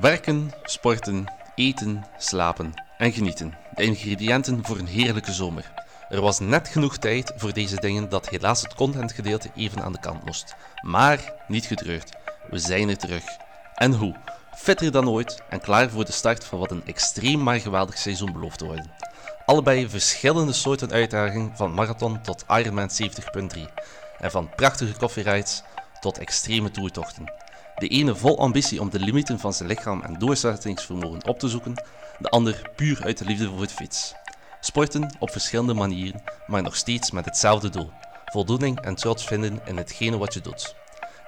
Werken, sporten, eten, slapen en genieten. De ingrediënten voor een heerlijke zomer. Er was net genoeg tijd voor deze dingen dat helaas het contentgedeelte even aan de kant moest. Maar niet getreurd, we zijn er terug. En hoe? Fitter dan ooit en klaar voor de start van wat een extreem maar geweldig seizoen belooft te worden. Allebei verschillende soorten uitdagingen van marathon tot Ironman 70.3 en van prachtige koffierides tot extreme toertochten. De ene vol ambitie om de limieten van zijn lichaam en doorzettingsvermogen op te zoeken, de ander puur uit de liefde voor de fiets. Sporten op verschillende manieren, maar nog steeds met hetzelfde doel: voldoening en trots vinden in hetgene wat je doet.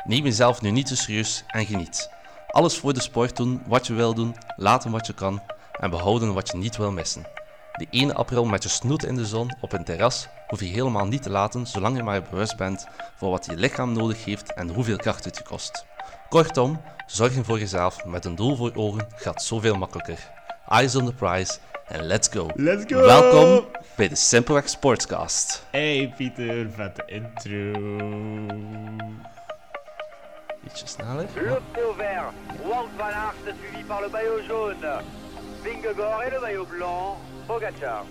Neem jezelf nu niet te serieus en geniet. Alles voor de sport doen wat je wil doen, laten wat je kan en behouden wat je niet wil missen. De ene april met je snoet in de zon op een terras hoef je helemaal niet te laten zolang je maar bewust bent voor wat je lichaam nodig heeft en hoeveel kracht het je kost. Kortom, zorgen voor jezelf met een doel voor ogen gaat zoveel makkelijker. Eyes on the prize en let's go. Let's go! Welkom bij de Simpelweg Sportscast. Hey Pieter, vette intro. Ietsje sneller. Le maillot vert, Wout van Aert suivi par le maillot jaune. Vingegaard et le maillot blanc, Pogacar.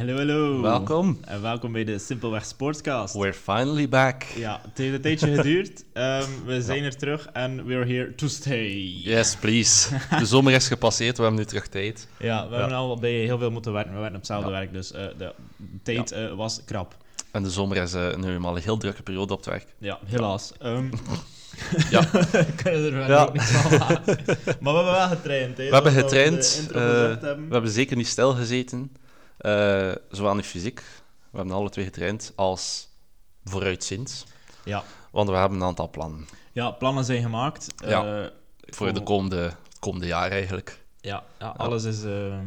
Hallo, hallo. Welkom. En welkom bij de Simpelweg Sportscast. We're finally back. Ja, het heeft een tijdje geduurd. Ehm, we zijn er terug en we're here to stay. Yes, please. De zomer is gepasseerd, we hebben nu terug tijd. Ja, we hebben al bij heel veel moeten werken. We werken op hetzelfde Ja. werk, dus eh, de tijd eh, was krap. En de zomer is eh, nu eenmaal een heel drukke periode op het werk. Ja, helaas. Ehm Ja. kunnen er wel Ja. ook niks van maken. Maar we hebben wel getraind. We hebben getraind, we hebben zeker niet stilgezeten. Eh zowel in fysiek, we hebben alle twee getraind, als vooruitziend. Ja. Want we hebben een aantal plannen ja, plannen zijn gemaakt. Ja. Eh, voor de komende, komende jaar eigenlijk. Ja, ja, alles is eh,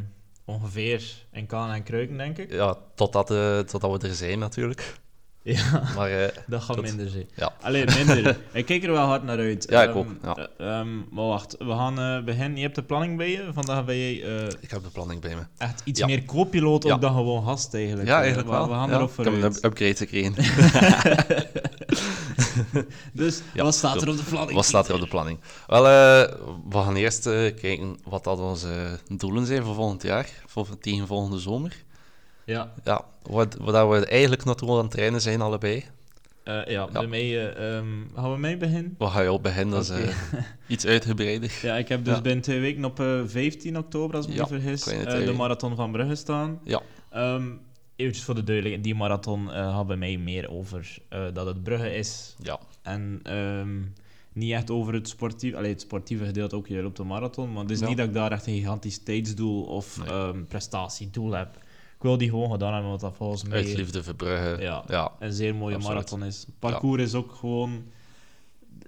ongeveer in kanen en kruiken, denk ik. Ja, totdat, totdat we er zijn natuurlijk. Ja, Maar eh, dat gaat minder zijn. ja, Alleen minder. ik kijk er wel hard naar uit. Ja, ik Ehm, ook, ja. eh, ehm, maar wacht, we gaan eh, beginnen. Je hebt de planning bij je. Vandaag ben je ik heb de planning bij me. echt iets Ja. meer co-piloot dan gewoon gast eigenlijk. Ja, eigenlijk we, wel. We gaan erop ik heb een vooruit. up- upgrade gekregen. Dus, wat staat er op de planning? Wat staat er op de planning? Wel, we gaan eerst kijken wat dat onze doelen zijn voor volgend jaar, voor, tegen volgende zomer. Ja, Ja, wat, wat we eigenlijk naartoe aan het trainen zijn, allebei. eh, ja, Ja. bij mij, eh, ehm, gaan we mee beginnen? Wat ga je op beginnen? Dat is eh, iets uitgebreider. Ja, ik heb dus Ja. binnen twee weken op eh, 15 oktober, als ik me niet vergis, de marathon van Brugge staan. Ja. Ehm eventjes voor de duidelijkheid, die marathon gaat bij mij meer over dat het Brugge is Ja, en ehm, niet echt over het sportieve, allee, het sportieve gedeelte ook, je loopt een marathon, maar het is Ja. niet dat ik daar echt een gigantisch tijdsdoel of Nee. prestatiedoel heb. Ik wil die gewoon gedaan hebben, want dat volgens mij uit liefde voor Brugge. Ja. ja. een zeer mooie Absoluut. marathon is. Het parcours is ook gewoon...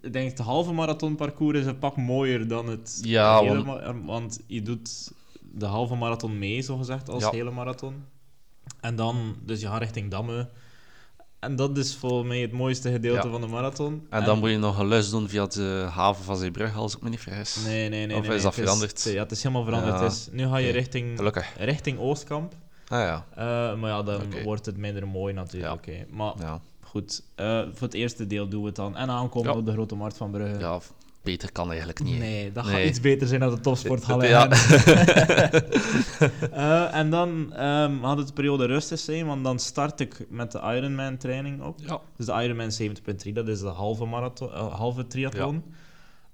Ik denk dat de halve marathonparcours is een pak mooier dan het Ja, hele want- je doet de halve marathon mee, zogezegd, als Ja. hele marathon. En dan, dus je gaat richting Damme. En dat is voor mij het mooiste gedeelte Ja. van de marathon. En dan moet je nog een lus doen via de haven van Zeebrugge, als ik me niet vergis. Nee, nee, nee. Of nee, is nee, dat het veranderd? ja, het is helemaal veranderd. Ja. Het nu ga je richting, Gelukkig. richting Oostkamp. Ah ja, Eh, maar ja, dan wordt het minder mooi natuurlijk. hè. Maar ja. Goed, eh, voor het eerste deel doen we het dan. En aankomen Ja. op de Grote Markt van Brugge. ja, beter kan eigenlijk niet. Nee, dat Nee. gaat iets beter zijn dan de topsporthal. Ja. Eh, en dan ehm had het periode rustig zijn, want dan start ik met de Ironman training op. Ja, Dus de Ironman 70.3, dat is de halve, marathon, halve triathlon.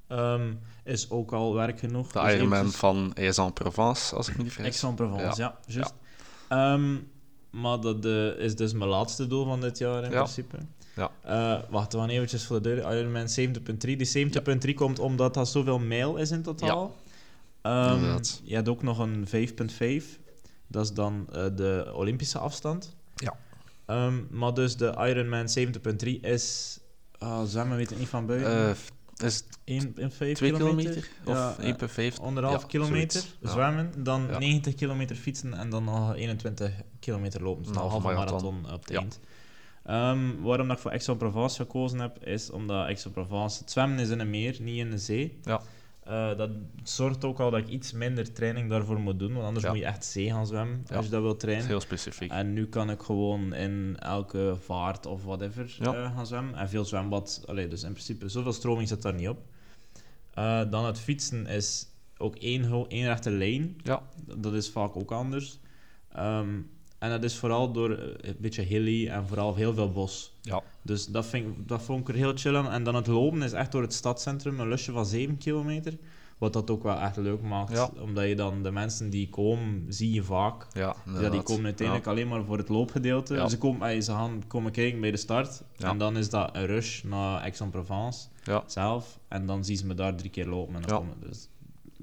Ehm, is ook al werk genoeg. de Dus Ironman eventjes- van Aix-en-Provence, als ik me niet vergis. Aix-en-Provence, ja. juist. Ehm, maar dat eh, is dus mijn laatste doel van dit jaar in Ja. principe. Ja. Eh, wacht, we gaan eventjes voor de deur. Ironman 70.3. Die 70.3 komt omdat dat zoveel mijl is in totaal. Ehm, Inderdaad. je hebt ook nog een 5.5. Dat is dan eh, de Olympische afstand. Ja. Ehm, maar dus de Ironman 70.3 is... ah zwemmen weet ik niet van buiten. Is het 1,5 2 kilometer. kilometer? Of Ja, eh, 1,5? Anderhalf Ja, kilometer zoiets. Zwemmen, dan Ja. 90 kilometer fietsen en dan nog 21 kilometer lopen. Dus Een halve marathon, marathon. op het eind. Ehm, waarom dat ik voor Aix-en-Provence gekozen heb, is omdat Aix-en-Provence... Het zwemmen is in een meer, niet in de zee. Ja. Eh, dat zorgt ook al dat ik iets minder training daarvoor moet doen, want anders Ja. moet je echt zee gaan zwemmen Ja. als je dat is trainen. heel specifiek. En nu kan ik gewoon in elke vaart of whatever Ja. eh, gaan zwemmen. En veel zwembad, allee, dus in principe zoveel stroming zit daar niet op. Eh, dan het fietsen is ook één, één rechte lijn. Ja, Dat is vaak ook anders. Ehm, en dat is vooral door eh, een beetje hilly en vooral heel veel bos. ja. Dus dat, vind ik, dat vond ik er heel chill aan. En dan het lopen is echt door het stadscentrum, een lusje van 7 kilometer. Wat dat ook wel echt leuk maakt. Ja. Omdat je dan de mensen die komen, zie je vaak. ja, Ja, die komen uiteindelijk alleen maar voor het loopgedeelte. Ze, komen, ey, ze gaan komen kijken bij de start. En dan is dat een rush naar Aix-en-Provence zelf. En dan zien ze me daar drie keer lopen. En dan komen, dus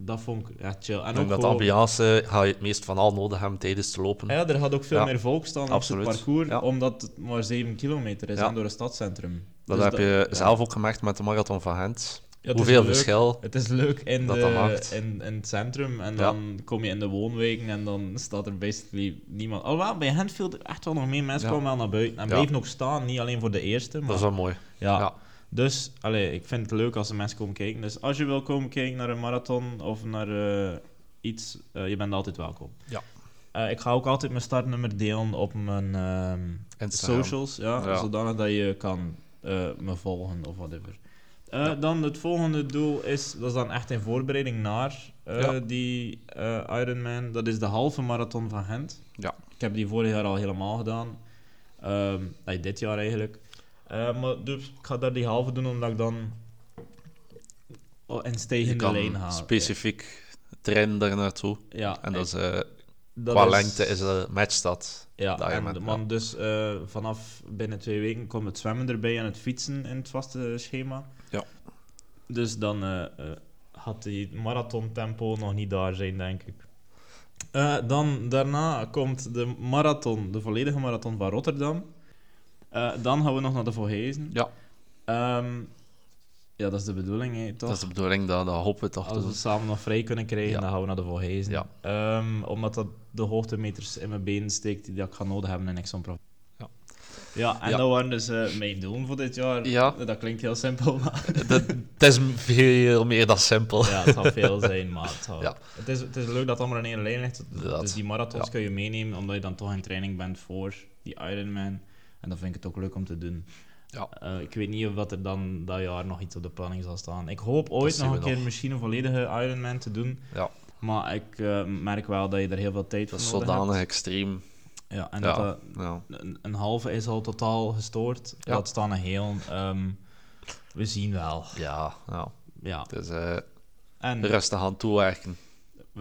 dat vond ik echt chill. En ook dat gewoon- ambiance ga je het meest van al nodig hebben tijdens te lopen. Ja, er gaat ook veel Ja. meer volk staan Absoluut. op het parcours, Ja. omdat het maar 7 kilometer is Ja. en door het stadscentrum. Dat Dus heb je zelf ook gemerkt met de marathon van Gent. Hoeveel verschil. Het is leuk in, dat de, dat in, in het centrum en dan kom je in de woonwijken en dan staat er basically niemand. Alhoewel, bij hen viel er echt wel nog meer mensen kwamen wel naar buiten en Ja. bleven nog staan, niet alleen voor de eerste. Maar, Dat is wel mooi. ja. Dus, allee, ik vind het leuk als er mensen komen kijken. Dus als je wil komen kijken naar een marathon of naar eh, iets, eh, je bent altijd welkom. Ja. Eh, ik ga ook altijd mijn startnummer delen op mijn ehm, socials, ja, Ja. zodanig dat je kan eh, me volgen of whatever. Eh, Ja. Dan het volgende doel is, dat is dan echt in voorbereiding naar eh, Ja. die eh, Ironman. Dat is de halve marathon van Gent. Ja. Ik heb die vorig jaar al helemaal gedaan. Ehm, dit jaar eigenlijk. Eh, maar dus, ik ga daar die halve doen, omdat ik dan oh, Je stijgende lijn kan specifiek trainen daar naartoe. Ja, En dat is, eh, dat qua is- lengte is de matchstad. Ja, daar en met- ja. man, dus eh, vanaf binnen twee weken komt het zwemmen erbij en het fietsen in het vaste schema. Ja. Dus dan had die marathontempo nog niet daar zijn, denk ik. Dan daarna komt de marathon, de volledige marathon van Rotterdam. Eh, dan gaan we nog naar de Volhezen. Ja, Ehm, ja, dat is de bedoeling, hè, toch? dat is de bedoeling, dat, dat hopen we toch Als we samen nog vrij kunnen krijgen, Ja. dan gaan we naar de Volhezen. Ja. Ehm, omdat dat de hoogtemeters in mijn benen steekt die ik ga nodig hebben in Exxon Pro. Ja. Ja, en Ja. dat waren dus eh, mijn doelen voor dit jaar. Ja. Dat klinkt heel simpel, maar Dat, het is veel meer dan simpel. ja, het zal veel zijn. Maar het, zal- het, is, het is leuk dat het allemaal in één lijn ligt. Inderdaad. Dus die marathons Ja. kun je meenemen, omdat je dan toch in training bent voor die Ironman. En dan vind ik het ook leuk om te doen. Ja. Eh, ik weet niet of dat er dan dat jaar nog iets op de planning zal staan. Ik hoop ooit nog een keer nog. misschien een volledige Ironman te doen. Ja, Maar ik eh, merk wel dat je er heel veel tijd dat voor nodig zodanig hebt. extreem. Ja, en Ja, dat dat een, een halve is al totaal gestoord. Dat staan een heel. ehm, we zien wel. Ja, ja. Ja. Eh, En rustig aan toewerken.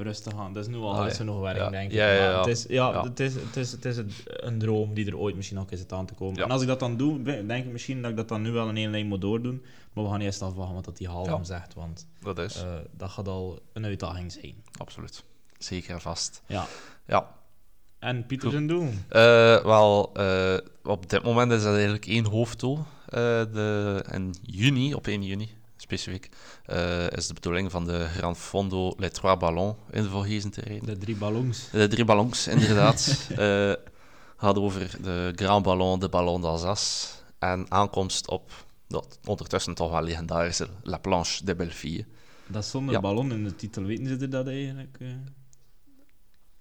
Rustig aan. Dat is nu al Ah, ah, ja. genoeg werk, Ja. denk ik. Ja, ja. Het is, ja. Het is, het is, het is een- droom die er ooit misschien nog eens aan te komen. Ja. En als ik dat dan doe, denk ik misschien dat ik dat dan nu wel in één lijn moet doordoen. Maar we gaan eerst afwachten wat dat die halve Ja. zegt. Want Dat is, eh, dat gaat al een uitdaging zijn. absoluut. Zeker en vast. Ja. Ja, En Pieter zijn doel. Eh, wel, eh, op dit moment is dat eigenlijk één hoofddoel. De, in juni, op 1 juni specifiek, eh, is de bedoeling van de Grand Fondo Les Trois Ballons in de Volgezen te rijden. De drie ballons. De drie ballons, inderdaad. Eh gaat over de Grand Ballon, de Ballon d'Alsace en aankomst op dat ondertussen toch wel legendarische La Planche de Belleville. Dat is zonder Ja. ballon in de titel. Weten ze dat eigenlijk?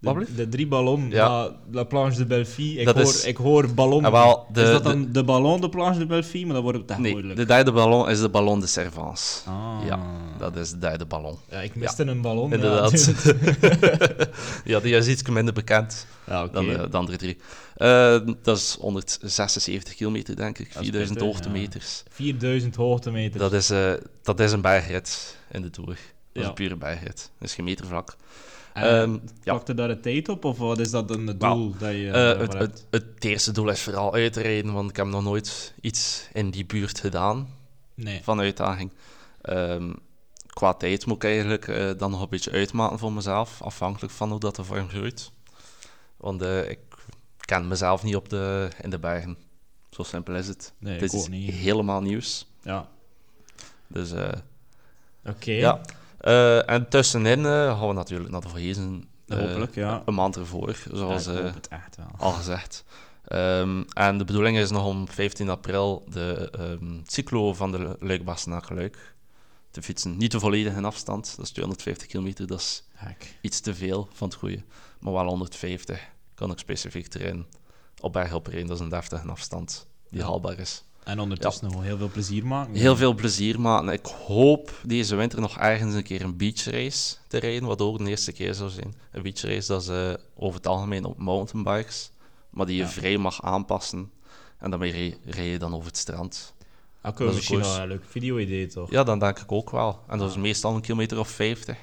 Eh? De, de drie ballon, Ja. la, la Planche de Belleville. Ik, Dat hoor, is- ik hoor ballon. Ah, wel, de- is dat dan de, ballon de Planche de Belleville? Maar dat wordt het echt Nee, moeilijk. de derde ballon is de Ballon de Servance. Ah. Ja, dat is de derde ballon. Ja, ik miste een ballon. Inderdaad. Ja, ja, die is iets minder bekend ja oké. dan, de, dan de drie. Eh, dat is 176 kilometer, denk ik. Dat is 4000 pittig, hoogtemeters. 4000 hoogtemeters. Dat, is, eh, dat is een bergrit in de Tour. Dat is een pure bergrit. Dat is geen metervlak. Ehm, ja. Plakt er daar een tijd op? Of wat is dat een doel dat je Eh, daarvoor het, het, het eerste doel is vooral uitrijden, want ik heb nog nooit iets in die buurt gedaan Nee. van uitdaging. Ehm, qua tijd moet ik eigenlijk eh, dan nog een beetje uitmaken voor mezelf, afhankelijk van hoe dat de vorm groeit. Want eh, ik ken mezelf niet op de, in de bergen. Zo simpel is het. Nee, het ik is niet. helemaal nieuws. Ja. Dus eh, Oké. ja. Eh, en tussenin eh, gaan we natuurlijk naar de Vogezen. eh, Hopelijk, ja. Een maand ervoor, zoals ik hoop het echt wel. al gezegd. Ehm, en de bedoeling is nog om 15 april de ehm, cyclo van de Luikbas naar Luik te fietsen. Niet de volledige afstand, dat is 250 kilometer, dat is Hek. iets te veel van het goede. Maar wel 150 kan ik specifiek erin. Op berg op dat is een deftige afstand die haalbaar is. En ondertussen nog heel veel plezier maken. Heel veel plezier, maar ik hoop deze winter nog ergens een keer een beachrace te rijden, wat ook de eerste keer zou zijn. Een beachrace, dat is eh, over het algemeen op mountainbikes, maar die je Ja. vrij mag aanpassen. En daarmee rij, je dan over het strand. Kunnen dat is misschien wel een leuk video-idee, toch? Ja, dan denk ik ook wel. En dat is Ah. meestal een kilometer of 50.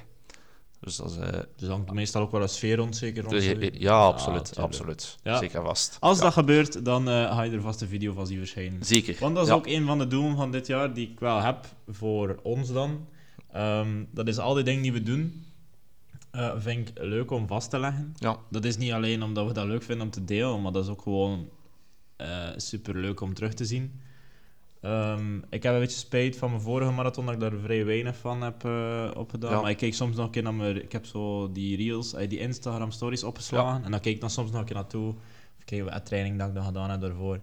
Dus dat is... eh, Dus hangt meestal ook wel een sfeer rond, zeker rond ja, zoiets. ja, absoluut. tuurlijk. absoluut. Ja. Zeker vast. Als Ja, dat gebeurt, dan eh, ga je er vast een video van zien verschijnen. Zeker. Want dat is ook een van de doelen van dit jaar die ik wel heb voor ons dan. Ehm, dat is al die dingen die we doen, eh, vind ik leuk om vast te leggen. Ja, Dat is niet alleen omdat we dat leuk vinden om te delen, maar dat is ook gewoon super leuk om terug te zien. Ehm, ik heb een beetje spijt van mijn vorige marathon dat ik daar vrij weinig van heb eh, opgedaan. Ja. Maar ik kijk soms nog een keer naar mijn... Ik heb zo die reels, eh, die Instagram stories opgeslagen. En dan kijk ik dan soms nog een keer naartoe. Of kijk wat training dat ik dan gedaan heb daarvoor.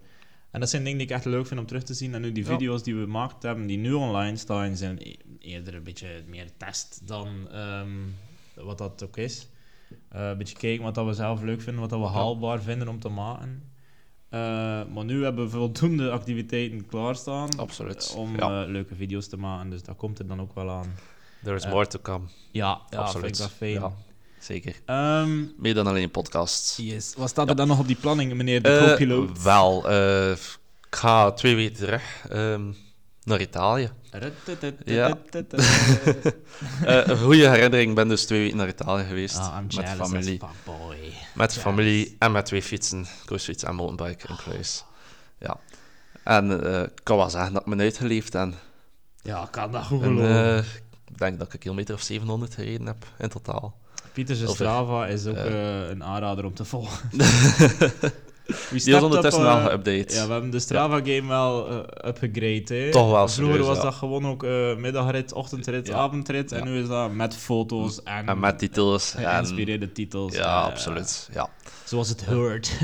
En dat zijn dingen die ik echt leuk vind om terug te zien. En nu die Ja. video's die we gemaakt hebben, die nu online staan, zijn e- eerder een beetje meer test dan ehm, wat dat ook is. Eh, een beetje kijken wat dat we zelf leuk vinden, wat dat we haalbaar vinden om te maken. Eh, maar nu hebben we voldoende activiteiten klaarstaan absoluut. om ja. eh, leuke video's te maken. Dus dat komt er dan ook wel aan. There is eh, more to come. Ja, ja absoluut. vind ik dat fijn. Ja, zeker. Ehm, Meer dan alleen podcasts. yes. Wat staat er dan nog op die planning, meneer de Eh, co-piloot? wel, eh, ik ga twee weken terug ehm, naar Italië. Ja. Eh, een goede herinnering, ik ben dus twee weken naar Italië geweest. Ah, met familie. Met familie en met twee fietsen. Cruisefiets en mountainbike in kluis. Ja. En eh, ik kan wel zeggen dat ik me uitgeleefd en, Ja, kan dat goed en geloven. eh, ik denk dat ik een kilometer of 700 gereden heb in totaal. Pieter's Strava is ook een aanrader om te volgen. Die is ondertussen wel geüpdate. Ja, we hebben de Strava-game wel eh upgegrade. Hè. Toch wel Vroeger serieus, was ja. dat gewoon ook eh, middagrit, ochtendrit, Ja. avondrit. En nu is dat met foto's en, En met titels. En, geïnspireerde titels. ja, eh, absoluut. Ja. Zoals het hoort.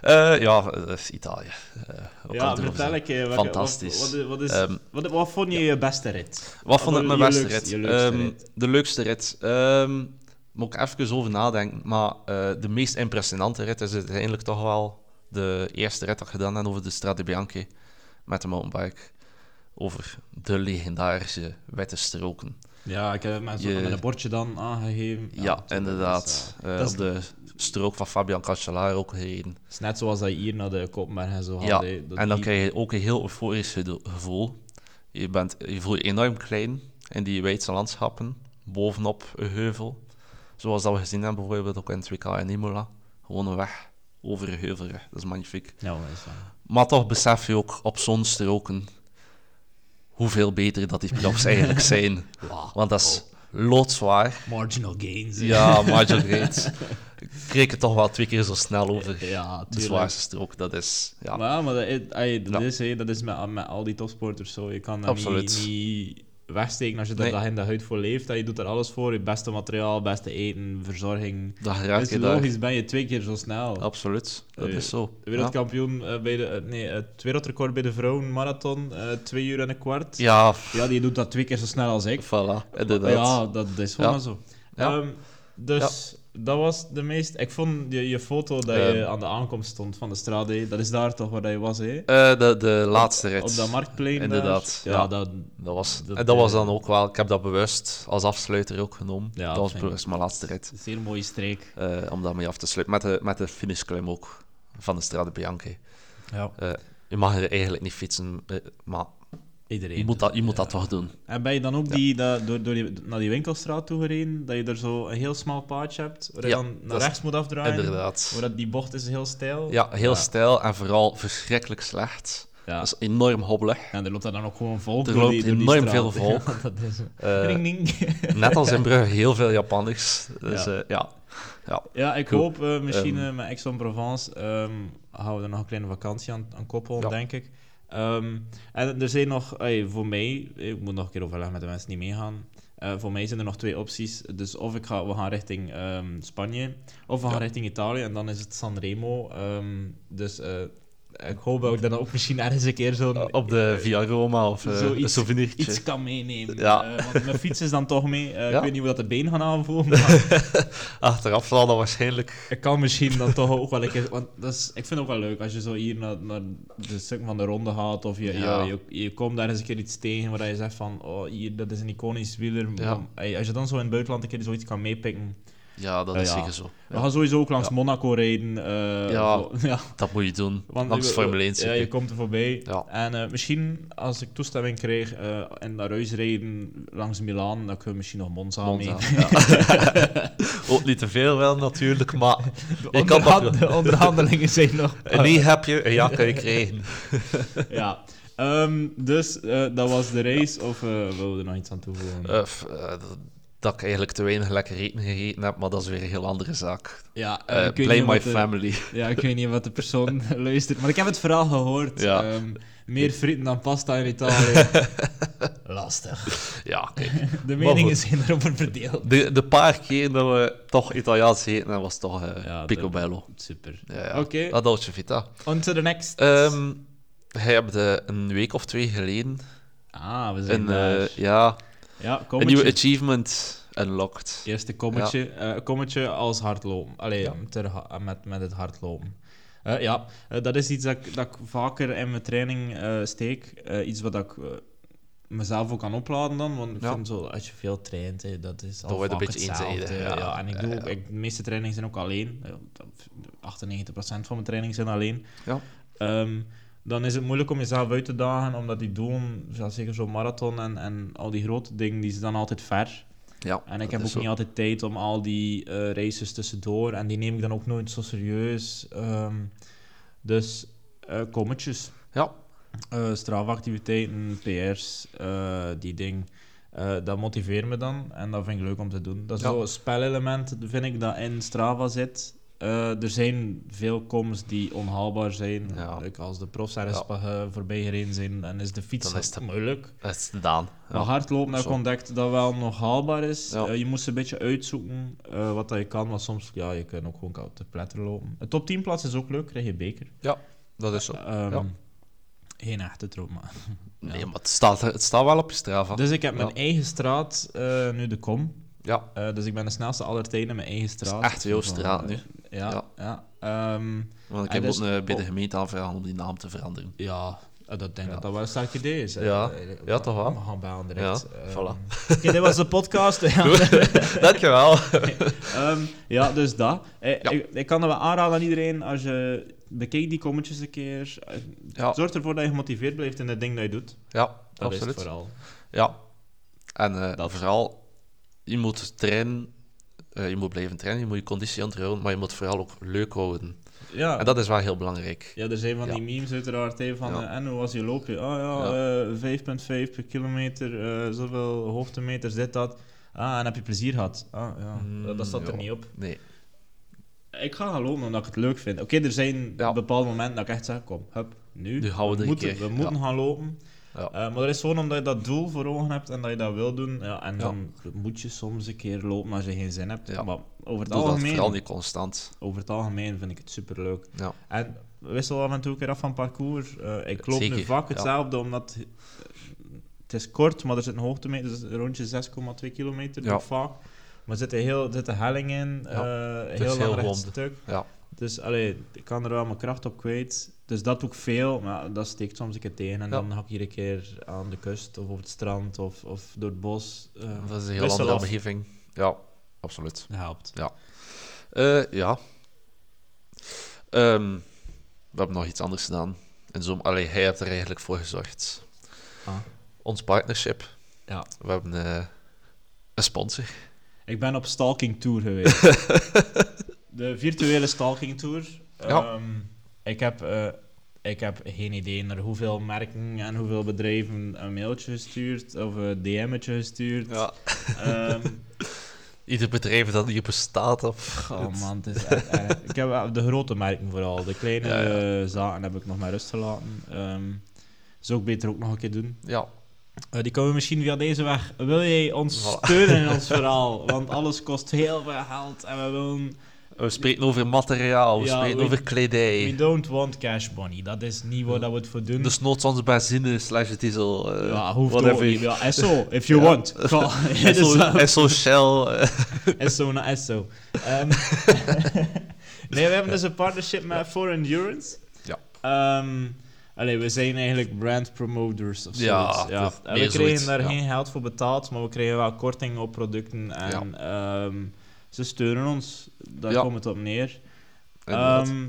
Eh, ja, dat is Italië. Eh, kan ja, vertel ik Fantastisch. Wat, wat, wat, is, Ehm, wat, vond je je beste rit? Wat vond ik mijn beste leukste- rit? Ehm, rit? De leukste rit. Ehm, moet ik even over nadenken. Maar eh, de meest impressionante rit is uiteindelijk toch wel de eerste rit dat ik gedaan heb over de Strade Bianche met de mountainbike. Over de legendarische witte stroken. Ja, ik heb mensen Je- met een bordje dan aangegeven. Ja, inderdaad. dat op de strook van Fabian Cancellara ook gereden. Het is net zoals dat je hier naar de Koppenberg en zo. Ja, en dan die- krijg je ook een heel euforisch gevoel. Je, bent, je voelt je enorm klein in die wijdse landschappen, bovenop een heuvel. Zoals dat we gezien hebben bijvoorbeeld ook in het WK in Imola. Gewoon een weg over een heuvel. Dat is magnifiek. Ja, dat is wel- Maar toch besef je ook op zo'n stroken hoeveel beter dat die profs eigenlijk zijn. Want dat is loodzwaar. Marginal gains. hè. Ja, marginal gains. Ik kreeg het toch wel twee keer zo snel over. Ja, De zwaarste strook, dat is... Ja, Maar, ja, maar dat, is, dat is, dat is met, met al die topsporters zo. Je kan dat Absoluut. niet, niet wegsteken als je er Nee. dag in de huid voor leeft. Dat je doet er alles voor. Je beste materiaal, beste eten, verzorging. dat raak je daar. logisch, ben je twee keer zo snel. Absoluut, dat Eh, is zo. De Ja. wereldkampioen eh, bij de... eh, nee, het wereldrecord bij de vrouwen marathon, eh, twee uur en een kwart. Ja, Ja, die doet dat twee keer zo snel als ik. voilà, inderdaad. Ja, dat is gewoon Ja. zo. Ja. Ehm, dus dat was de meest... Ik vond je, je foto dat je Ehm. aan de aankomst stond van de strade, dat is daar toch waar je was, hè? Eh, de, de laatste rit. Op dat marktplein daar. Inderdaad, Ja, ja. dat... Dat was, Dat, en dat was eh, dan ook wel, ik heb dat bewust als afsluiter ook genomen. Ja, dat was bewust mijn laatste rit. Een zeer mooie streek. eh, om daarmee af te sluiten. Met de, met de finishklim ook van de Strade Bianche. Ja, Eh, je mag er eigenlijk niet fietsen, maar iedereen. je moet dat, je moet Ja. dat toch doen. En ben je dan ook die, dat, door, door die, naar die winkelstraat toe gereden, dat je er zo een heel smal paadje hebt, waar je Ja, dan naar dat is- rechts moet afdraaien? Inderdaad. Waar dat, die bocht is heel steil. Ja, heel stijl en vooral verschrikkelijk slecht. Ja. Dat is enorm hobbelig. En er loopt daar dan ook gewoon volk Er door loopt die, door die enorm veel volk. Ja, dat is... Eh, Ding, ding. net als in Brugge, heel veel Japanners. Dus Ja. ja, ja. ja. Ja, ik Goed. hoop eh, misschien Ehm. eh, met Aix-en-Provence ehm, houden we er nog een kleine vakantie aan, aan koppelen, Ja. denk ik. Ehm, en er zijn nog, voor mij, ik moet nog een keer overleggen met de mensen die meegaan. Eh, voor mij zijn er nog twee opties. Dus of ik ga, we gaan richting ehm, Spanje, of we gaan Ja. richting Italië en dan is het Sanremo. Ehm, dus eh, ik hoop dat ik dan ook misschien ergens een keer zo'n Op de Via Roma of eh, Zoiets- een souvenirtje. iets kan meenemen. Ja. Eh, want mijn fiets is dan toch mee. Eh, Ja. Ik weet niet hoe dat de been gaan aanvoelen, maar Achteraf zal dat waarschijnlijk... ik kan misschien dan toch ook wel een keer... Want dat is, ik vind het ook wel leuk als je zo hier naar, naar de stuk van de ronde gaat, of je, Ja. je, je komt daar eens een keer iets tegen waar je zegt van, oh, hier, dat is een iconisch wieler. Als je dan zo in het buitenland een keer zoiets kan meepikken. Ja, dat is ja. zeker zo. We gaan sowieso ook langs. Monaco rijden. eh, Ja. zo- ja. dat moet je doen. Want Langs Formule 1 Ja, je komt er voorbij. En eh, misschien, als ik toestemming krijg eh, en naar huis rijden langs Milaan, dan kunnen we misschien nog Monza, Monza, mee. Ook niet te veel wel natuurlijk, maar De, onderhand- de onderhandelingen zijn nog... een nee heb je, een ja kan je krijgen. ja. Ehm, dus eh, dat was de race, of eh wilden we er nog iets aan toevoegen? Eh, eh, dat- ik eigenlijk te weinig lekker eten gegeten heb, maar dat is weer een heel andere zaak. ja, eh, Eh, niet my de- family. Ja, ik weet niet wat de persoon luistert, maar ik heb het verhaal gehoord. Ja. Ehm, meer frieten dan pasta in Italië. Lastig. Ja, kijk. De meningen zijn erover verdeeld. De, de paar keer dat we toch Italiaans eten, dat was toch eh Ja, picobello. Super. Ja, ja. Oké. La dolce vita. On to the next. Ehm hij hebt eh, een week of twee geleden ah, we zijn een, daar. eh, ja, ja, een nieuwe achievement unlocked. Eerste kommetje, eh, kommetje als hardlopen. Allee, Ja. ter met, met het hardlopen. Eh, ja, eh, dat is iets dat ik, dat ik vaker in mijn training eh, steek. Iets wat ik mezelf ook kan opladen dan. Want ik vind zo, als je veel traint, hè, dat is al vaak een beetje hetzelfde. ja. En ik doe ook, ik, de meeste trainingen zijn ook alleen. Eh, 98% van mijn trainingen zijn alleen. Ja. Ehm, dan is het moeilijk om jezelf uit te dagen, omdat die doelen, zoals zeker zo'n marathon en, en al die grote dingen, die zijn dan altijd ver. Ja, En ik heb ook zo. niet altijd tijd om al die eh, races tussendoor. En die neem ik dan ook nooit zo serieus. Ehm, dus eh kommetjes. Ja, eh strafactiviteiten, PR's, die ding. dat motiveert me dan. En dat vind ik leuk om te doen. Dat is Ja. zo'n spelelement, vind ik, dat in Strava zit. Eh, er zijn veel coms die onhaalbaar zijn. Ja. Like als de profs ergens Ja. eh, voorbij gereden zijn, dan is de fiets Dan is het- moeilijk. dat is gedaan. Maar Ja. hardlopen heb ik ontdekt dat wel nog haalbaar is. Ja. Eh, je moest een beetje uitzoeken wat dat je kan. Want soms, ja, je kan ook gewoon koud te pletter lopen. Een top 10 plaats is ook leuk, krijg je beker. Dat is zo. Ehm, Ja. Geen echte troep, maar... Nee, maar het staat, het staat wel op je Strava. Dus ik heb Ja. mijn eigen straat, nu de kom. Ja, dus ik ben de snelste aller tijden in mijn eigen straat. echt Van, straat nu. Ja, ja. Ja. Ehm, want ik heb dus- ook eh, bij de gemeente aanvragen om die naam te veranderen. ja, eh, dat denk ik Ja. dat dat wel een sterk idee is. Ja. Eh, Ja, toch wel? We gaan bellen direct. Ja, Ehm, voilà. Oké, dit was de podcast. Ja. Dankjewel. Ehm, ja, dus dat. Ja. Ik, ik kan dat wel aanraden aan iedereen als je bekijkt die commentjes een keer. Ja. Zorg ervoor dat je gemotiveerd blijft in het ding dat je doet. Ja, Dat is absoluut. het vooral. Ja. En eh, Dat. vooral, je moet trainen, eh, je moet blijven trainen, je moet je conditie onderhouden, maar je moet vooral ook leuk houden. Ja. En dat is wel heel belangrijk. Ja, er zijn van Ja. die memes uiteraard hè, van Ja. eh, en hoe was je loopje? Oh ja, Ja. eh, 5,5 per kilometer, eh, zoveel hoogtemeters, dit, dat. Ah, en heb je plezier gehad? Ah, ja. Mm, dat, dat staat er niet op. Nee. Ik ga gaan lopen omdat ik het leuk vind. Oké, er zijn bepaalde momenten dat ik echt zeg, kom, hup, nu. Nu gaan we moeten, keer, we moeten gaan lopen. Ja. Eh, maar dat is gewoon omdat je dat doel voor ogen hebt en dat je dat wil doen. Ja, en dan moet je soms een keer lopen als je geen zin hebt. Ja. Maar over het, Doe dat algemeen, vooral niet constant. over het algemeen vind ik het superleuk. Ja. En wissel af en toe een keer af van parcours. Eh, ik loop nu vaak hetzelfde, omdat het is kort, maar er zit een hoogtemeter, dus rondje 6,2 kilometer, vaak. Maar er zit een heel, er helling in, eh, heel lang heel rond. stuk. Ja. Dus allee, ik kan er wel mijn kracht op kwijt. Dus dat doe ik veel, maar dat steekt soms een keer tegen. En Ja. dan ga ik hier een keer aan de kust of op het strand of, of door het bos. eh, Dat is een heel andere omgeving. Ja, absoluut. Dat helpt. Eh, ja. Ehm, we hebben nog iets anders gedaan. En zo, allee, hij heeft er eigenlijk voor gezorgd. Ah. Ons partnership. Ja. We hebben eh, een sponsor. Ik ben op stalking tour geweest. de virtuele stalking tour. Ja. Ehm, ik, heb, eh, ik heb geen idee naar hoeveel merken en hoeveel bedrijven een mailtje gestuurd of een DM'tje gestuurd. Ja. Ehm, Ieder bedrijf dat hier bestaat. Of... oh man, het is echt. Ik heb de grote merken vooral. De kleine Ja, ja. eh, zaken heb ik nog maar rust gelaten. Ehm, Zou ik beter ook nog een keer doen. Ja, Eh, die komen misschien via deze weg. Wil jij ons Voilà. steunen in ons verhaal? Want alles kost heel veel geld en we willen... we spreken over materiaal, we Ja, spreken we- over We kledij. don't want cash money. Dat is niet waar dat we het voor doen. Dus onze benzine slash diesel. eh, ja, hoeft whatever. ook niet. Ja, SO, if you want. Ga- Het is SO, wel- SO Shell. eh, SO naar SO. Ehm, nee, we hebben dus een partnership met For Endurance. Ja. Ehm, allee, we zijn eigenlijk brand promoters of Ja, zoiets. Ja, dat is En meer we kregen zoiets, daar ja. geen geld voor betaald, maar we kregen wel korting op producten. En ehm, ze steunen ons. Daar Ja. komt het op neer. Ehm,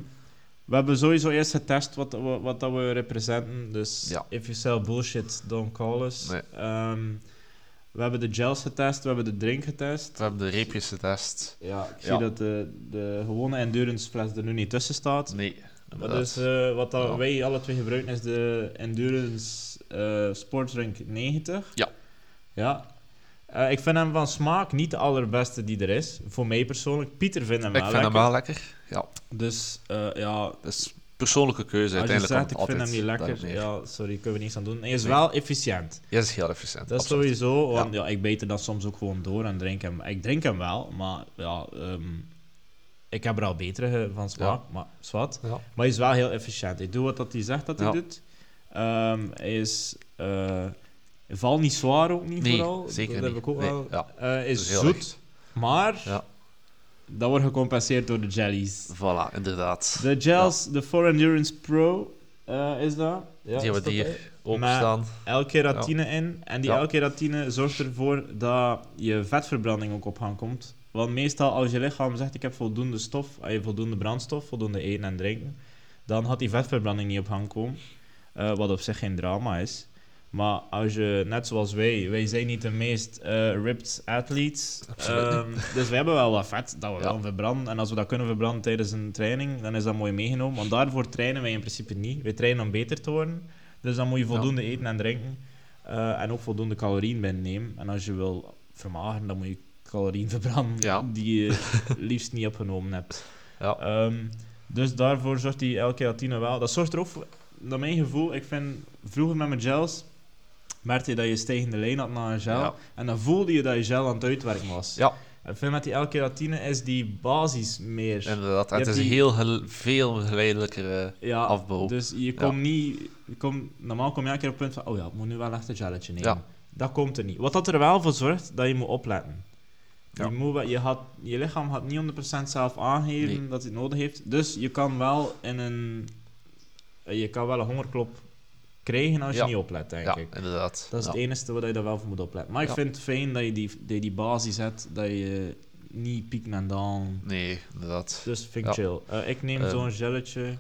we hebben sowieso eerst getest wat, wat, wat dat we representen. Dus Ja. if you sell bullshit, don't call us. Nee. Ehm, we hebben de gels getest, we hebben de drink getest. we hebben de reepjes getest. Ja, ik Ja. zie dat de, de gewone endurance fles er nu niet tussen staat. Nee, inderdaad. dus eh, wat dat Ja. wij alle twee gebruiken is de endurance eh sportdrink 90. Ja. Ja. Eh, ik vind hem van smaak niet de allerbeste die er is. Voor mij persoonlijk. Pieter vindt hem ik wel vind lekker. hem wel lekker. Ja, Dus eh, ja, dat is persoonlijke keuze. als je Uiteindelijk zegt ik vind hem niet lekker, ja, sorry, kunnen we niets aan doen. Hij is Nee. wel efficiënt. Ja, dat is heel efficiënt. Dat is sowieso, want ja. ik beter dat soms ook gewoon door en drink hem. Ik drink hem wel, maar ja, ehm, ik heb er al betere van smaak, maar zwart. Ja. Maar hij is wel heel efficiënt. Hij doet wat dat hij zegt dat hij doet. Ehm, hij is... eh valt niet zwaar ook niet Nee, vooral. zeker dat niet. heb ik ook Nee, wel. ja. Eh, is zoet, maar Ja. dat wordt gecompenseerd door de jellies. Voilà, inderdaad. De gels, de For Endurance Pro eh, is dat. Ja, die hebben dat, hier hè? openstaan. L-keratine in. En die Ja. L-keratine zorgt ervoor dat je vetverbranding ook op gang komt. Want meestal als je lichaam zegt ik heb voldoende stof, je voldoende brandstof, voldoende eten en drinken, dan gaat die vetverbranding niet op gang komen. Eh, wat op zich geen drama is. Maar als je, net zoals wij, wij zijn niet de meest eh, ripped athletes. Ehm, dus we hebben wel wat vet dat we Ja. wel verbranden. En als we dat kunnen verbranden tijdens een training, dan is dat mooi meegenomen. Want daarvoor trainen wij in principe niet. Wij trainen om beter te worden. Dus dan moet je voldoende eten en drinken. eh, en ook voldoende calorieën binnennemen. En als je wil vermageren, dan moet je calorieën verbranden Ja. die je liefst niet opgenomen hebt. Ja. Ehm, dus daarvoor zorgt die L-keratine wel. Dat zorgt er ook voor, naar mijn gevoel, ik vind vroeger met mijn gels, merkte je dat je stijgende lijn had na een gel. Ja. En dan voelde je dat je gel aan het uitwerken was. Ja. En vind met die L-keratine is die basis meer. Inderdaad. En het is die- heel gel- veel geleidelijker. eh, ja, afbouw. Dus je komt niet... Je komt, normaal kom je elke keer op het punt van, oh ja, ik moet nu wel echt een gelletje nemen. Ja. Dat komt er niet. Wat dat er wel voor zorgt, dat je moet opletten. Ja. Je, moet, je, had, je lichaam gaat niet 100% zelf aangeven Nee. dat hij het nodig heeft. Dus je kan wel in een... Je kan wel een hongerklop krijgen als je Ja. niet oplet, denk ja, ik. inderdaad. Dat is ja. het enige waar je daar wel voor moet opletten. Maar ik Ja. vind het fijn dat je die, dat je die basis hebt, dat je niet pieken en dalen. Nee, inderdaad. Dus vind ik Ja. chill. Eh, ik neem Ehm. zo'n gelletje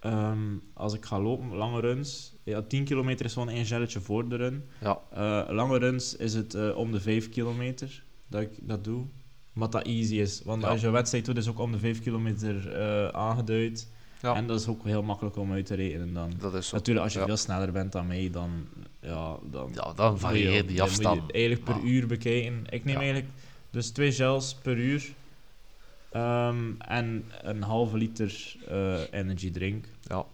ehm, als ik ga lopen, lange runs. Ja, 10 kilometer is gewoon één gelletje voor de run. Ja. Eh, lange runs is het eh, om de 5 kilometer dat ik dat doe. Wat dat easy is. Want Ja. als je wedstrijd doet, is ook om de 5 kilometer aangeduid. Ja. En dat is ook heel makkelijk om uit te rekenen dan. Dat is zo. Natuurlijk, als je Ja. veel sneller bent dan mij, dan... Ja, dan Ja, dan varieert die dan moet afstand. je eigenlijk per uur bekijken. Ik neem Ja. eigenlijk dus twee gels per uur. Ehm, en een halve liter eh, energy drink. Ja.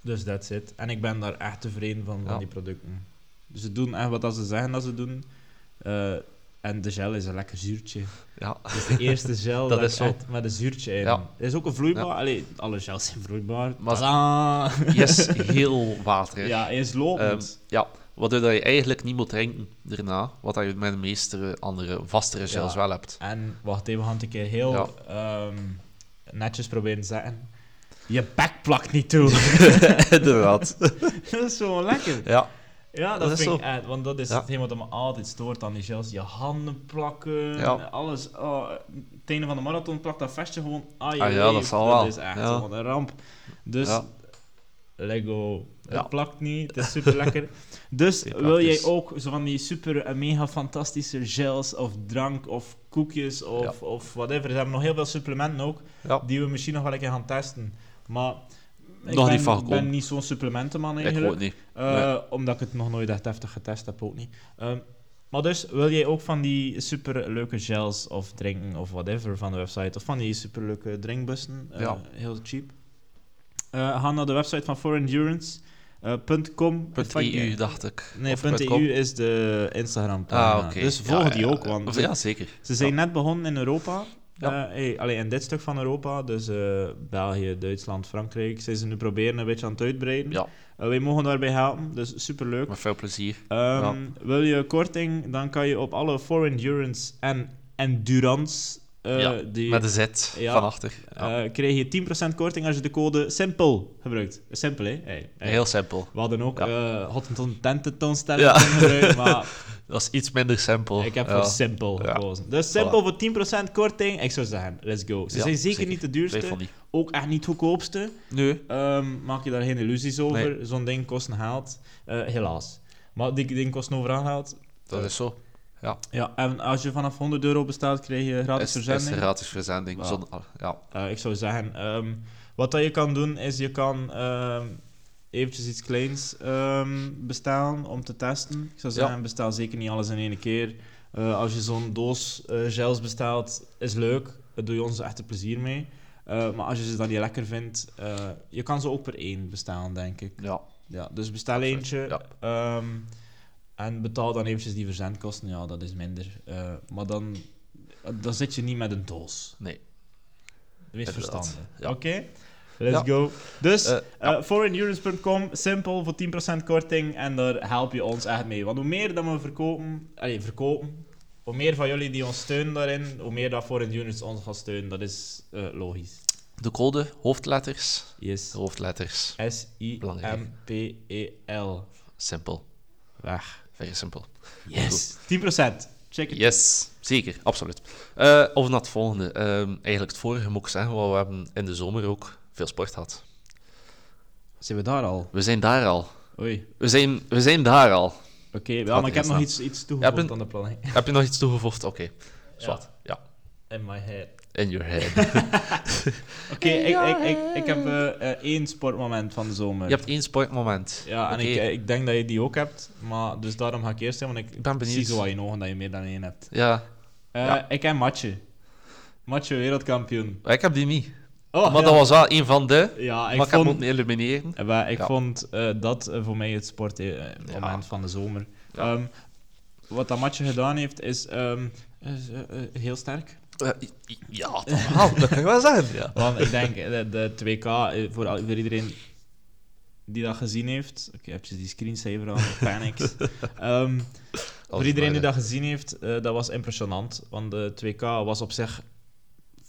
Dus that's it. En ik ben daar echt tevreden van, van Ja. die producten. Dus ze doen echt wat dat ze zeggen dat ze doen. Eh, en de gel is een lekker zuurtje. Ja. Dus de eerste gel Dat dat is zo. met een zuurtje in. Ja. Het is ook een vloeibaar. Ja. Allee, alle gels zijn vloeibaar. Maar-! Yes, heel waterig. Ja, is lopend. Ja, waardoor je eigenlijk niet moet drinken daarna, wat je met de meeste andere vastere gels Ja. wel hebt. En wacht even, we gaan het een keer heel ehm, netjes proberen te zeggen. Je bek plakt niet toe. Inderdaad. dat is zo lekker. Ja, Ja, dat, Dat is vind ik echt, want dat is Ja. hetgeen wat me altijd stoort aan die gels. Je handen plakken, Ja. alles. Oh, het einde van de marathon plakt dat vestje gewoon aan je Ah ja, dat zal wel. is echt Ja. gewoon een ramp. Dus. Lego. Het plakt niet, het is super lekker. Dus wil jij ook zo van die super eh, mega fantastische gels of drank of koekjes of, of whatever. Ze hebben nog heel veel supplementen ook, die we misschien nog wel een keer gaan testen. Maar ik Nog ben, niet van ik ben gekomen. niet zo'n supplementenman eigenlijk. niet. Eh, Nee. Omdat ik het nog nooit echt heftig getest heb, ook niet. Ehm, maar dus, wil jij ook van die super leuke gels of drinken of whatever van de website, of van die super leuke drinkbussen, eh, Ja. heel cheap, Eh, ga naar de website van For Endurance Eh, punt .com. .eu, eh, dacht ik. Nee. .eu is de Instagram Ah. Dus volg ja, die ook, want Ja, zeker. ze zijn Ja. net begonnen in Europa. Ja. Eh, hey, allee, in dit stuk van Europa, dus eh, België, Duitsland, Frankrijk, zijn ze nu proberen een beetje aan het uitbreiden. Ja, Eh, wij mogen daarbij helpen, dus superleuk. met veel plezier. Ehm, Wil je korting, dan kan je op alle for endurance en endurance Ja, die, Met een Z Ja. van achter. Ja. eh, krijg je 10% korting als je de code SIMPLE gebruikt. Simpel, hè? Hey, hey. Heel simpel. We hadden ook Ja. eh Hottenton tentoonstelling Ja. gebruikt, maar Dat is iets minder simpel. ik heb voor Simple Ja. gekozen. Dus Simple voor 10% korting, ik zou zeggen, let's go. Ze zijn zeker, zeker. niet de duurste, ook echt niet goedkoopste. Nee. Ehm, maak je daar geen illusies over. Nee. Zo'n ding kost een geld, helaas. Maar die ding kost overal geld. Dat is zo. Ja. Ja, en als je vanaf 100 euro bestelt, krijg je gratis Is, is verzending. een gratis verzending. Zonder, ja. Eh, ik zou zeggen, ehm, wat dat je kan doen, is je kan ehm, eventjes iets kleins ehm, bestellen om te testen. Ik zou Ja. zeggen, bestel zeker niet alles in één keer. Eh, als je zo'n doos eh, gels bestelt, is leuk. Daar doe je ons echt een plezier mee. Maar als je ze dan niet lekker vindt, je kan ze ook per één bestellen, denk ik. ja. Ja, dus bestel eentje. ja. En betaal dan eventjes die verzendkosten. Ja, dat is minder. Eh, maar dan, dan zit je niet met een doos. Nee. Wees verstandig. ja. Oké? Let's Ja. go. Dus, eh forendurance.com, simpel, voor 10% korting. En daar help je ons echt mee. Want hoe meer dat we verkopen, allee, verkopen, hoe meer van jullie die ons steunen daarin, hoe meer dat Forendurance ons gaat steunen. Dat is logisch. De code, hoofdletters. Yes. Hoofdletters. S-I-M-P-E-L. Simpel. Weg. Very simpel. Yes. 10%. Check it. Yes, zeker, absoluut. Eh of naar het volgende. Ehm, eigenlijk het vorige moet ik zeggen, want we hebben in de zomer ook veel sport gehad. Zijn we daar al? We zijn daar al. Oei. We zijn, we zijn daar al. Oké, ja, Gaat maar ik heb nog iets, iets toegevoegd Ja, aan de planning. Heb je nog iets toegevoegd? Oké, zwart. Ja. In my head. In your head. Oké, ik, ik, ik, ik heb eh, één sportmoment van de zomer. Je hebt één sportmoment. Ja, en ik, ik denk dat je die ook hebt, maar dus daarom ga ik eerst zijn, want ik, ben benieuwd. zie zo aan je ogen dat je meer dan één hebt. Ja, Eh, Ja. Ik heb Matje. Matje, wereldkampioen. ik heb die niet. Oh, maar ja. dat was wel een van de. Ja, ik maar ik heb vond, elimineren. eh, ik Ja. vond eh, dat voor mij het sportmoment Ja. van de zomer. Ja. Ehm, wat dat Matje gedaan heeft, is ehm, eh, eh, heel sterk. Eh, ja, dat kan ik wel zeggen. Ja. Want ik denk, eh, de, de 2K, eh, voor, al- voor iedereen die dat gezien heeft... Oké, heb je die screensaver aan? Panics. Ehm, voor iedereen die dat gezien heeft, eh, dat was impressionant. Want de 2K was op zich...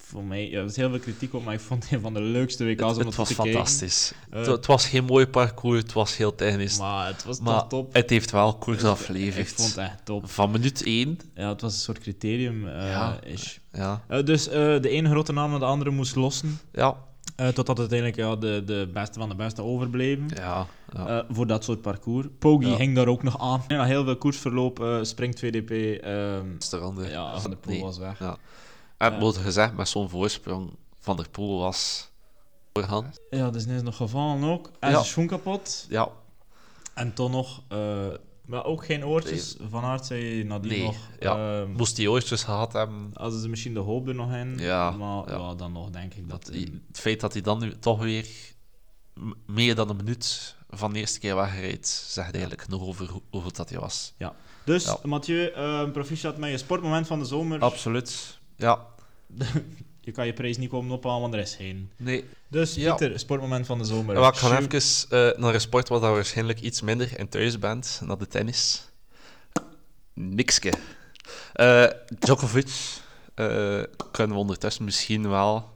Voor mij... Ja, er was heel veel kritiek op, maar ik vond het een van de leukste WK's om Het, te was fantastisch. Eh, het, het was geen mooi parcours, het was heel technisch. Maar, Maar het was toch top. het heeft wel koers Ik afgeleverd. vond het echt top. Van minuut 1. Ja, het was een soort criterium. eh, Ja. is. Ja, Eh, dus de ene grote naam naar de andere moest lossen. ja, totdat uiteindelijk ja, de, de beste van de beste overbleven. ja. ja. Voor dat soort parcours. Pogi Ja. hing daar ook nog aan. Ja, heel veel koersverloop, springt VDP. ehm, Restaurant, ja, Van der Poel Nee. was weg. Ja. En Ja. wordt gezegd, met zo'n voorsprong van der Poel was voorgaan. Ja, dus is nog gevallen ook. En Ja. zijn schoen kapot. Ja, En toen nog... eh, maar ook geen oortjes. Van Aert zei nadien Nee, nog... ja. ehm, moest die oortjes gehad hebben. hadden ze misschien de hoop er nog in. Ja, Maar ja. dan nog denk ik dat... Het feit dat hij dan nu toch weer meer dan een minuut van de eerste keer wegrijdt, zegt eigenlijk genoeg over hoe, goed dat hij was. Dus, Ja. Mathieu, eh proficiat met je sportmoment van de zomer. Absoluut. Ja. Je kan je prijs niet komen ophalen, want er is geen. Nee. Dus, Ja. Pieter, sportmoment van de zomer. Maar ik ga even eh, naar een sport waar je waarschijnlijk iets minder in thuis bent, naar de tennis. Nikske. Eh, Djokovic eh, kunnen we ondertussen misschien wel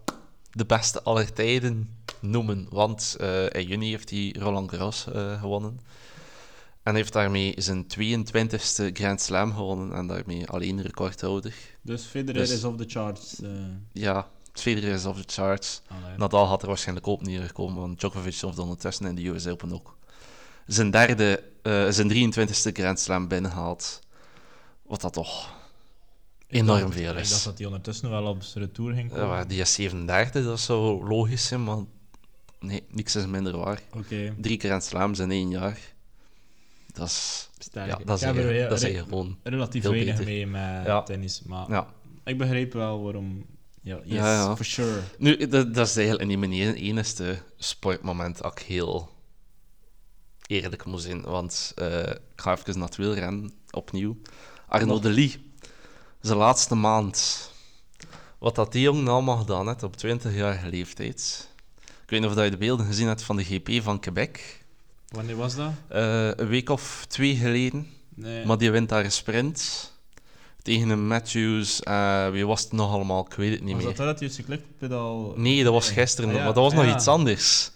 de beste aller tijden noemen, want in juni heeft hij Roland Garros gewonnen. En heeft daarmee zijn 22e Grand Slam gewonnen en daarmee alleen recordhouder. Dus Federer Dus- is off the charts. eh Ja, Federer is off the charts. allee. Nadal had er waarschijnlijk ook niet gekomen, want Djokovic heeft ondertussen in de US Open ook zijn derde, eh, zijn 23e Grand Slam binnengehaald. Wat dat toch enorm veel Ik dacht is. dat hij ondertussen wel op zijn retour ging komen. Ja, die is 37, dat zou logisch zijn, maar nee, niks is minder waar. Drie Grand Slams in één jaar. Dat is, ja, dat is, er dat gewoon... relatief weinig beter. mee met Ja. tennis, maar Ja. ik begreep wel waarom. Ja, yes, for sure. Nu, dat, dat is eigenlijk niet mijn enigste sportmoment dat ik heel eerlijk moet zijn. Want eh, ik ga even naar het wielrennen opnieuw. Arno de Lee, zijn laatste maand. Wat dat die jongen allemaal gedaan heeft op 20-jarige leeftijd. Ik weet niet of dat je de beelden gezien hebt van de GP van Quebec. Wanneer was dat? Eh, een week of twee geleden. Nee. Maar die wint daar een sprint. Tegen een Matthews. eh, wie was het nog allemaal? Ik weet het niet was meer. dat dat juist geklikpedaal? Nee, dat was gisteren Ah, ja. maar dat was Ah, nog ja. iets anders.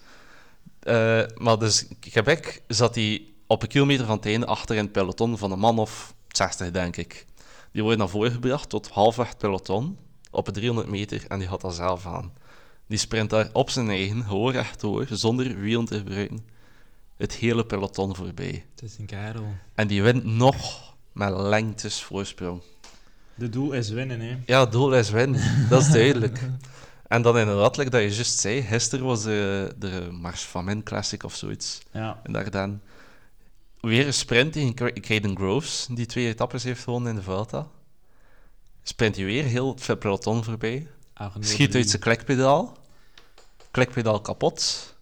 Eh, maar dus Quebec zat hij op een kilometer van het einde achter in het peloton van een man of 60, denk ik. Die wordt naar voren gebracht tot halfweg het peloton op een 300 meter en die had dat zelf aan. Die sprint daar op zijn eigen, gewoon rechtdoor, zonder wielen te gebruiken, het hele peloton voorbij. Het is een kerel. En die wint nog met lengtes voorsprong. De doel is winnen, hè. Ja, het doel is winnen, dat is duidelijk. En dan inderdaad, like dat je juist zei, gisteren was de, de Mars van Min Classic of zoiets. Ja. En daar dan weer een sprint tegen Ca- Caden Groves, die twee etappes heeft gewonnen in de Vuelta. Sprint hij weer heel het peloton voorbij. Schiet uit zijn klikpedaal. Klikpedaal kapot.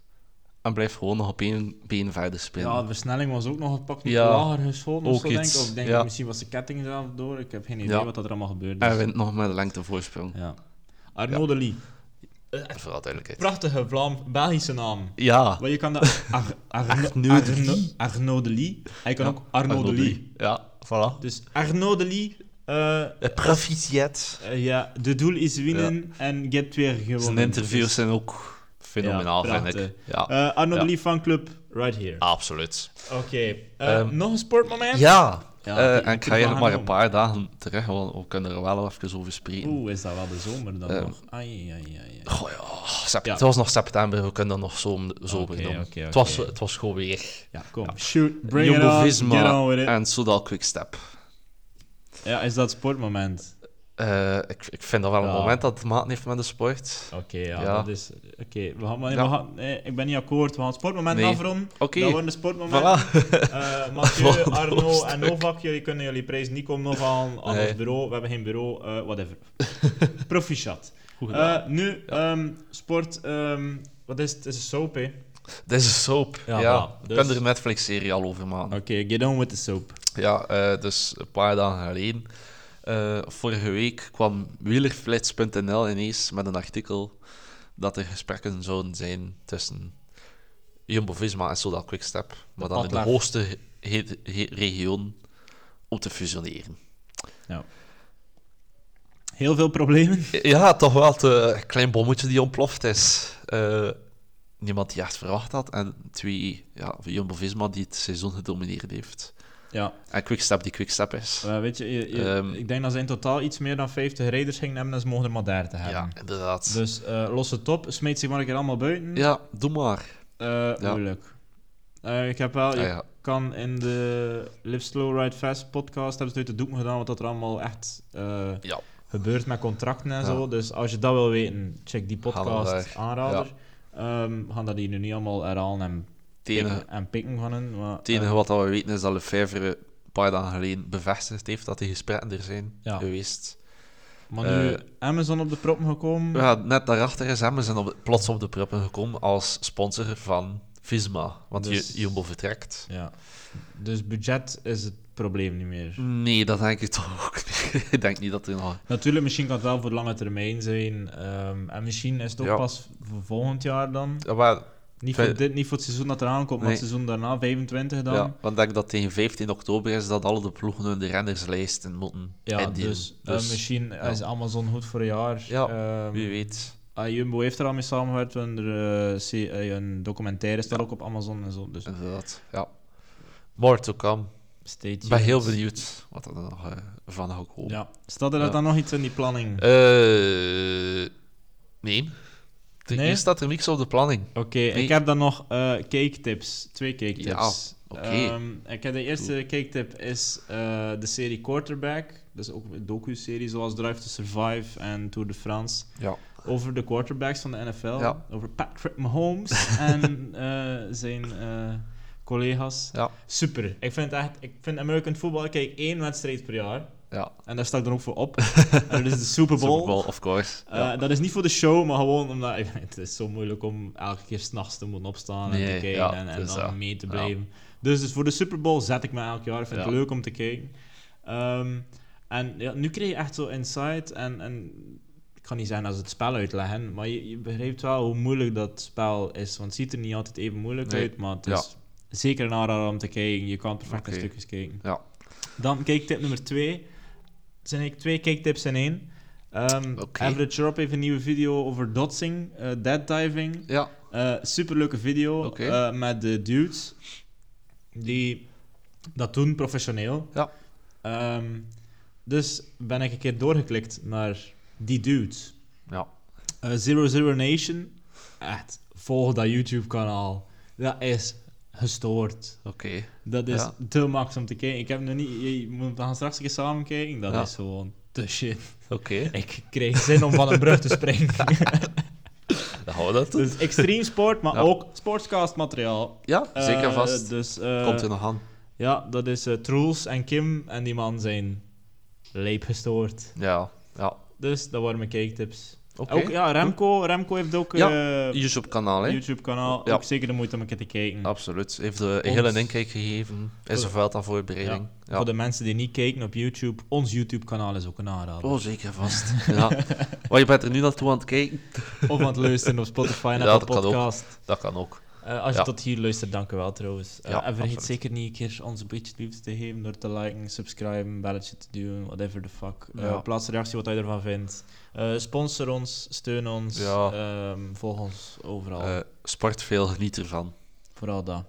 En blijft gewoon nog op één been verder springen. Ja, de versnelling was ook nog een pak Ja, lager geschoten of ook zo, denk ik. Of denk ja. ik, misschien was de ketting zelf door. Ik heb geen idee Ja. wat dat er allemaal gebeurd En is. wint nog met een lengte voorsprong. Ja. Arnaud de Lee. Duidelijkheid. Prachtige Vlaam Belgische naam. Ja. Maar je kan dat... Ar Arno, Arnaud de Arno- Lee. Arnaud de Lee. Hij kan Ja, ook Arnaud de Lee. Ja, voilà. Dus Arnaud de Lee... eh, Het proficiat. eh, ja, de doel is winnen en hebt weer gewonnen. Zijn interviews Dus, zijn ook fenomenaal, Ja, vind ik. Ja, eh, Arnaud Ja. de Lee fanclub, right here. absoluut. Oké. eh, Ehm, nog een sportmoment? Ja, Ja, eh, die- en ik ga eigenlijk maar een paar dagen terug, want we kunnen er wel even over spreken. Oeh, is dat wel de zomer dan Ehm, nog? Ai, ai, ai, ai. Goh, ja. Het was nog september, we kunnen dat nog zo, zo Oké, doen. oké, Het, was, het was gewoon weer. Ja, kom. Shoot, bring it on, get on with it. en Soudal Quickstep. Ja, is dat sportmoment? Eh, ik, ik vind dat wel een Ja. moment dat het maat heeft met de sport. Oké, ja, Ja. dat is... Oké, we gaan... maar- Ja. We gaan nee, ik ben niet akkoord. We gaan het sportmoment Nee. afronden. Oké, Dat wordt een sportmoment. voilà. Eh, Mathieu, Arno en. Novak, jullie kunnen jullie prijs niet komen nog aan, aan Nee. ons bureau. We hebben geen bureau, eh, whatever. Proficiat. Goed nu, ehm, sport... ehm, wat is het? Het is een soap, hè? Dit is een soap. Ja, Ja, ik Dus- kan er een Netflix-serie al over maken. Oké, get on with the soap. Ja, dus een paar dagen geleden. Eh, vorige week kwam wielerflits.nl ineens met een artikel dat er gesprekken zouden zijn tussen Jumbo-Visma en Soudal Quickstep, maar dan in de hoogste region om te fusioneren. Heel veel problemen. Ja, toch wel het eh, klein bommetje die ontploft is. Eh, niemand die echt verwacht had. En twee, ja, Jumbo-Visma die het seizoen gedomineerd heeft. Ja, En Quickstep die Quickstep is. weet je, je- je- Ehm. ik denk dat ze in totaal iets meer dan 50 rijders gingen hebben en ze mogen er maar 30 hebben. Ja, inderdaad. Dus eh los het op, smeet zich maar een keer allemaal buiten. Ja, doe maar. Eh. Moeilijk. Eh, ik heb wel, Ah, ja. kan in de Live Slow Ride Fast podcast hebben ze het uit de doek gedaan wat dat er allemaal echt Ja. gebeurt met contracten en Ja. zo. Dus als je dat wil weten, check die podcast aanrader. Ehm, we gaan dat hier nu niet allemaal herhalen en Pikken, en pikken van hen. Maar, het enige eh, wat we weten is dat Lefebvre een paar dagen geleden bevestigd heeft dat die gesprekken er zijn Ja. geweest. maar nu eh, Amazon op de proppen gekomen. Ja, net daarachter is Amazon op, plots op de proppen gekomen als sponsor van Visma. Want Dus- Ju- Jumbo vertrekt. Ja. Dus budget is het probleem niet meer. Nee, dat denk ik toch ook niet. ik denk niet dat er nog... Natuurlijk, misschien kan het wel voor lange termijn zijn. ehm, en misschien is het ook Ja. pas voor volgend jaar dan. Ja, maar, Niet voor, dit, niet voor het seizoen dat eraan komt, maar Nee. het seizoen daarna, 25 dan. ja, Ja, want ik denk dat tegen 15 oktober is dat alle de ploegen hun de rennerslijsten moeten indienen. dus, eh, misschien is Amazon goed voor een jaar. Ja, Ehm, wie weet. ah, Jumbo heeft er al mee samengewerkt, want er, eh, eh, een documentaire staat ook op Amazon en zo. Dus Inderdaad, ja. More to come. Ik ben heel benieuwd wat er nog van gaat komen. Ja. Staat er Ja. dan nog iets in die planning? Nee. Er- Nee? Hier staat er niks op de planning. Oké, Nee. ik heb dan nog eh cake tips. Twee cake tips. Ja, oké. Ehm, ik heb de eerste cake tip is eh, de serie Quarterback. Dat is ook een docu-serie zoals Drive to Survive en Tour de France. Ja. Over de quarterbacks van de NFL. Ja. Over Patrick Mahomes en eh, zijn collega's. Ja. Super. Ik vind, echt, ik vind American football... Ik kijk één wedstrijd per jaar. Ja. En daar sta ik dan ook voor op. en dat is de Super Bowl. Super Bowl, of course. Eh, ja. Dat is niet voor de show, maar gewoon omdat het is zo moeilijk om elke keer s'nachts te moeten opstaan en Nee, te kijken ja, en, en dan mee te blijven. Dus, dus voor de Super Bowl zet ik me elk jaar. Ik vind het leuk om te kijken. Ehm, en ja, nu krijg je echt zo insight en, en ik kan niet zeggen als het spel uitleggen, maar je, je begrijpt wel hoe moeilijk dat spel is. Want het ziet er niet altijd even moeilijk Nee. uit, maar het is zeker een aanrader om te kijken. Je kan perfect Oké. stukjes kijken. Ja. Dan kijktip nummer twee. Het zijn eigenlijk twee kijktips in één. Ehm Oké. Average Rob heeft een nieuwe video over dotsing, eh dead diving. Ja, Eh superleuke video eh, met de dudes die dat doen professioneel. Ja. Ehm, dus ben ik een keer doorgeklikt naar die dudes. ja. Zero Zero Nation, echt, volg dat YouTube-kanaal. Dat is gestoord. Oké. Dat is Ja. te max om te kijken. Ik heb nog niet... Je moet gaan straks een samen kijken. Dat Ja. is gewoon te shit. Oké. Ik kreeg zin om van een brug te springen. Dan we dat dus extreem sport, maar Ja. ook sportscast materiaal. Ja, zeker Eh, vast. Dus, eh, Komt er nog aan. Ja, dat is Truls en Kim. En die man zijn leep gestoord. Ja, ja. Dus dat waren mijn kijktips. Oké. Ook, ja, Remco. Remco heeft ook Ja, eh YouTube-kanaal, hè? YouTube-kanaal. Ja. Ook zeker de moeite om een keer te kijken. Absoluut. Heeft de Ons- hele inkijk gegeven. Is er veld aan voorbereiding. Ja. Voor de mensen die niet kijken op YouTube, ons YouTube-kanaal is ook een aanrader. Oh, zeker vast. ja. Maar je bent er nu naartoe aan het kijken. Of aan het luisteren op Spotify en Ja, Apple dat kan ook. Podcast. Dat kan ook. Eh, als je Ja. tot hier luistert, dank u wel trouwens. Eh, Ja, en vergeet absoluut. zeker niet een keer ons een beetje liefde te geven door te liken, subscriben, belletje te doen, whatever the fuck. Eh, Ja. plaats een reactie wat je ervan vindt. Eh, sponsor ons, steun ons, Ja. ehm, volg ons overal. Eh, sport veel, geniet ervan. Vooral dat.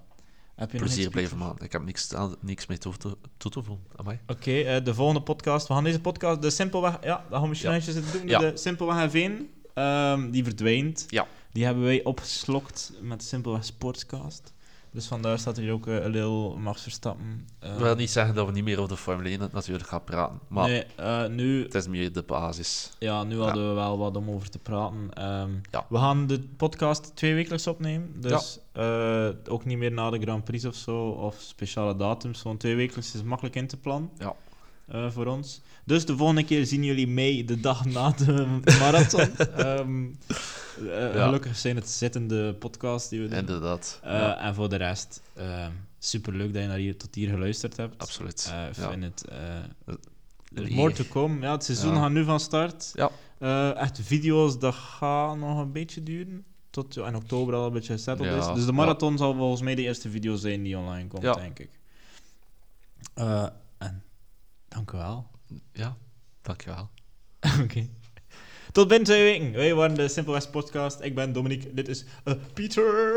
Heb je Plezier blijven maken. Ik heb niks, aan- niks mee toe te, toe te voegen. Oké, eh, de volgende podcast. We gaan deze podcast, de Simpelweg... Ja, dat gaan we misschien Ja. eventjes doen. Ja. De Simpelweg F1, ehm, die verdwijnt. Ja. Die hebben wij opgeslokt met de Simpelweg Sportscast. Dus vandaar staat hier ook eh, een Lil Max Verstappen. eh, Ik wil niet zeggen dat we niet meer over de Formule 1 natuurlijk gaan praten. Maar nee, eh, nu, het is meer de basis. ja, nu hadden we wel wat om over te praten. Ehm, Ja. We gaan de podcast twee wekelijks opnemen. Dus eh, ook niet meer na de Grand Prix of zo, of speciale datums. Gewoon twee wekelijks is makkelijk in te plannen. Ja. Eh, voor ons. Dus de volgende keer zien jullie mee de dag na de marathon. Ehm, eh, Ja. Gelukkig zijn het zittende podcasts die we doen. Inderdaad. Eh, ja, En voor de rest, super leuk dat je naar hier, tot hier geluisterd hebt. absoluut. Ik ja. vind het... er is more to come. Ja, het seizoen gaat nu van start. Ja. Echt video's, dat gaat nog een beetje duren. Tot in oktober al een beetje gesetteld Ja, is. Dus de marathon zal volgens mij de eerste video zijn die online komt, Ja. denk ik. Eh, en dank u wel. Ja, dankjewel. Oké. Tot binnen twee weken. Wij waren de Simple West Podcast. Ik ben Dominique. Dit is eh, Pieter.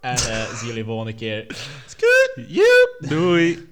En eh zie jullie volgende keer. Scoot. Joep. Doei.